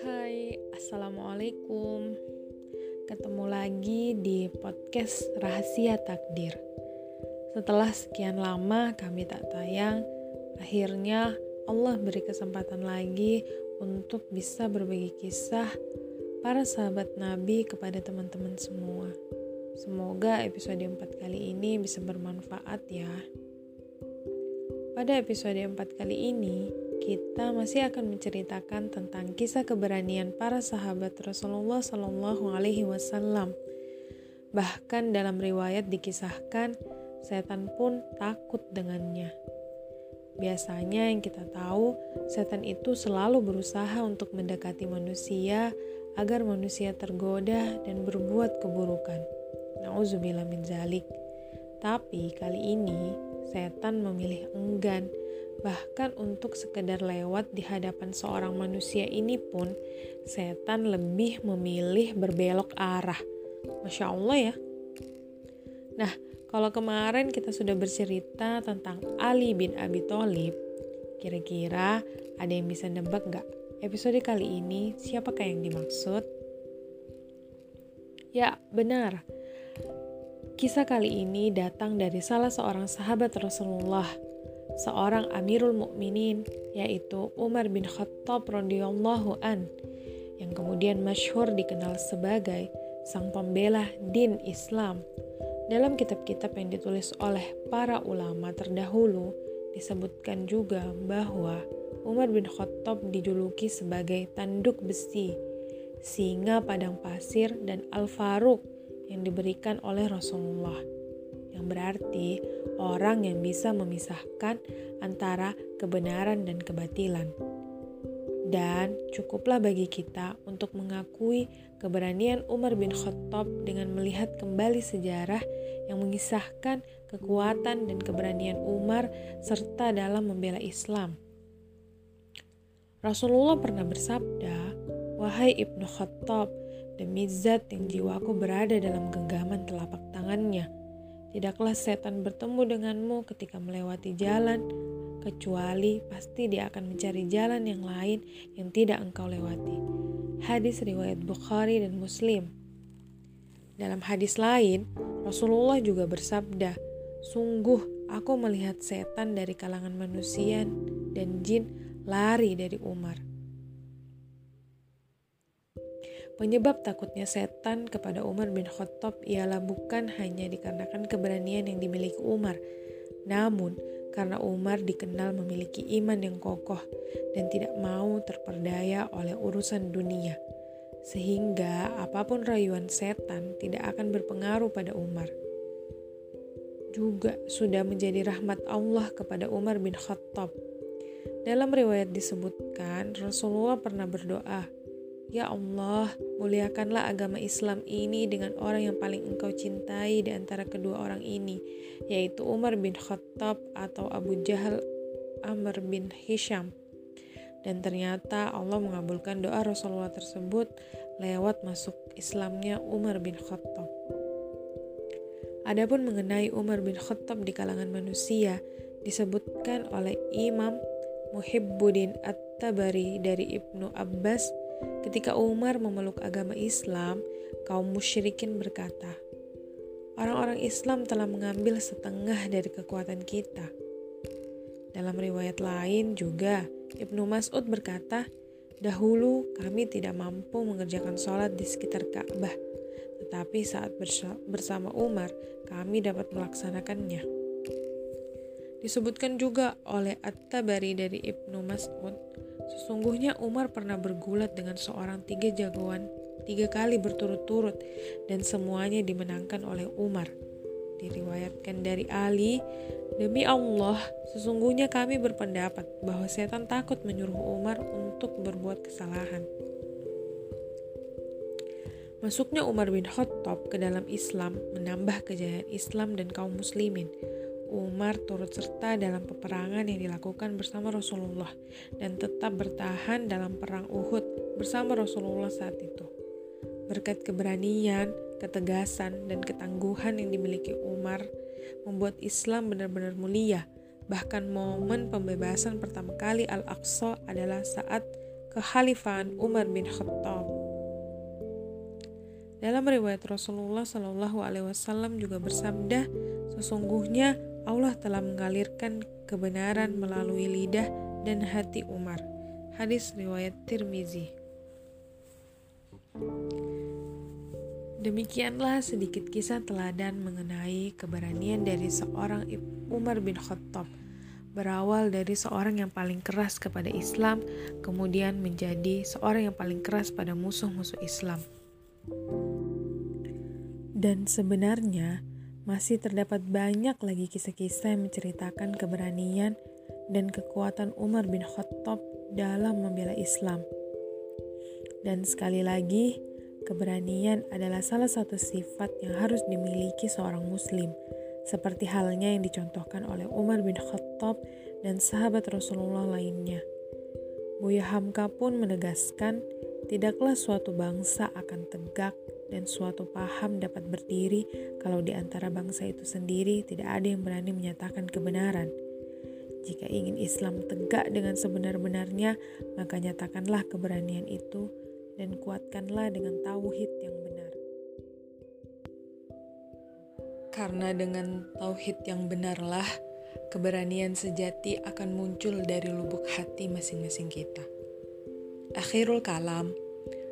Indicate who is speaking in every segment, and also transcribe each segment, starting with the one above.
Speaker 1: Hai, Assalamualaikum Ketemu lagi di podcast Rahasia Takdir Setelah sekian lama kami tak tayang Akhirnya Allah beri kesempatan lagi untuk bisa berbagi kisah para sahabat Nabi kepada teman-teman semua. Semoga episode 4 kali ini bisa bermanfaat ya. Pada episode 4 kali ini, kita masih akan menceritakan tentang kisah keberanian para sahabat Rasulullah Shallallahu Alaihi Wasallam. Bahkan dalam riwayat dikisahkan, setan pun takut dengannya. Biasanya yang kita tahu, setan itu selalu berusaha untuk mendekati manusia agar manusia tergoda dan berbuat keburukan. Nauzubillah min zalik. Tapi kali ini setan memilih enggan Bahkan untuk sekedar lewat di hadapan seorang manusia ini pun, setan lebih memilih berbelok arah. Masya Allah ya. Nah, kalau kemarin kita sudah bercerita tentang Ali bin Abi Thalib, kira-kira ada yang bisa nebak nggak? Episode kali ini siapakah yang dimaksud? Ya, benar. Kisah kali ini datang dari salah seorang sahabat Rasulullah seorang Amirul Mukminin yaitu Umar bin Khattab radhiyallahu an yang kemudian masyhur dikenal sebagai sang pembela din Islam. Dalam kitab-kitab yang ditulis oleh para ulama terdahulu disebutkan juga bahwa Umar bin Khattab dijuluki sebagai tanduk besi, singa padang pasir dan al-faruq yang diberikan oleh Rasulullah yang berarti orang yang bisa memisahkan antara kebenaran dan kebatilan. Dan cukuplah bagi kita untuk mengakui keberanian Umar bin Khattab dengan melihat kembali sejarah yang mengisahkan kekuatan dan keberanian Umar serta dalam membela Islam. Rasulullah pernah bersabda, "Wahai Ibnu Khattab, demi zat yang jiwaku berada dalam genggaman telapak tangannya." Tidaklah setan bertemu denganmu ketika melewati jalan, kecuali pasti dia akan mencari jalan yang lain yang tidak engkau lewati. Hadis riwayat Bukhari dan Muslim. Dalam hadis lain, Rasulullah juga bersabda, "Sungguh aku melihat setan dari kalangan manusia dan jin lari dari Umar." Penyebab takutnya setan kepada Umar bin Khattab ialah bukan hanya dikarenakan keberanian yang dimiliki Umar, namun karena Umar dikenal memiliki iman yang kokoh dan tidak mau terperdaya oleh urusan dunia, sehingga apa pun rayuan setan tidak akan berpengaruh pada Umar. Juga sudah menjadi rahmat Allah kepada Umar bin Khattab. Dalam riwayat disebutkan, Rasulullah pernah berdoa, Ya Allah, muliakanlah agama Islam ini dengan orang yang paling engkau cintai di antara kedua orang ini, yaitu Umar bin Khattab atau Abu Jahal Amr bin Hisham. Dan ternyata Allah mengabulkan doa Rasulullah tersebut lewat masuk Islamnya Umar bin Khattab. Adapun mengenai Umar bin Khattab di kalangan manusia, disebutkan oleh Imam Muhibbuddin At-Tabari dari Ibnu Abbas Ketika Umar memeluk agama Islam, kaum musyrikin berkata, Orang-orang Islam telah mengambil setengah dari kekuatan kita. Dalam riwayat lain juga, Ibnu Mas'ud berkata, Dahulu kami tidak mampu mengerjakan sholat di sekitar Ka'bah, tetapi saat bersama Umar, kami dapat melaksanakannya. Disebutkan juga oleh At-Tabari dari Ibnu Mas'ud, Sesungguhnya Umar pernah bergulat dengan seorang tiga jagoan tiga kali berturut-turut dan semuanya dimenangkan oleh Umar. Diriwayatkan dari Ali, demi Allah, sesungguhnya kami berpendapat bahwa setan takut menyuruh Umar untuk berbuat kesalahan. Masuknya Umar bin Khattab ke dalam Islam menambah kejayaan Islam dan kaum muslimin. Umar turut serta dalam peperangan yang dilakukan bersama Rasulullah dan tetap bertahan dalam perang Uhud bersama Rasulullah saat itu. Berkat keberanian, ketegasan, dan ketangguhan yang dimiliki Umar, membuat Islam benar-benar mulia, Bahkan momen pembebasan pertama kali Al-Aqsa adalah saat kekhalifahan Umar bin Khattab. Dalam riwayat Rasulullah Shallallahu Alaihi Wasallam juga bersabda, sesungguhnya Allah telah mengalirkan kebenaran melalui lidah dan hati Umar. Hadis riwayat Tirmizi. Demikianlah sedikit kisah teladan mengenai keberanian dari seorang Umar bin Khattab. Berawal dari seorang yang paling keras kepada Islam, kemudian menjadi seorang yang paling keras pada musuh-musuh Islam. Dan sebenarnya masih terdapat banyak lagi kisah-kisah yang menceritakan keberanian dan kekuatan Umar bin Khattab dalam membela Islam. Dan sekali lagi, Keberanian adalah salah satu sifat yang harus dimiliki seorang Muslim, seperti halnya yang dicontohkan oleh Umar bin Khattab dan sahabat Rasulullah lainnya. Buya Hamka pun menegaskan, tidaklah suatu bangsa akan tegak dan suatu paham dapat berdiri kalau di antara bangsa itu sendiri tidak ada yang berani menyatakan kebenaran. Jika ingin Islam tegak dengan sebenar-benarnya, maka nyatakanlah keberanian itu dan kuatkanlah dengan tauhid yang benar. Karena dengan tauhid yang benarlah, keberanian sejati akan muncul dari lubuk hati masing-masing kita. Akhirul kalam,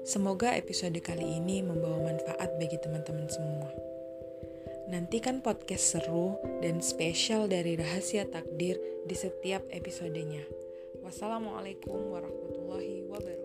Speaker 1: semoga episode kali ini membawa manfaat bagi teman-teman semua. Nantikan podcast seru dan spesial dari Rahasia Takdir di setiap episodenya. Wassalamualaikum warahmatullahi wabarakatuh.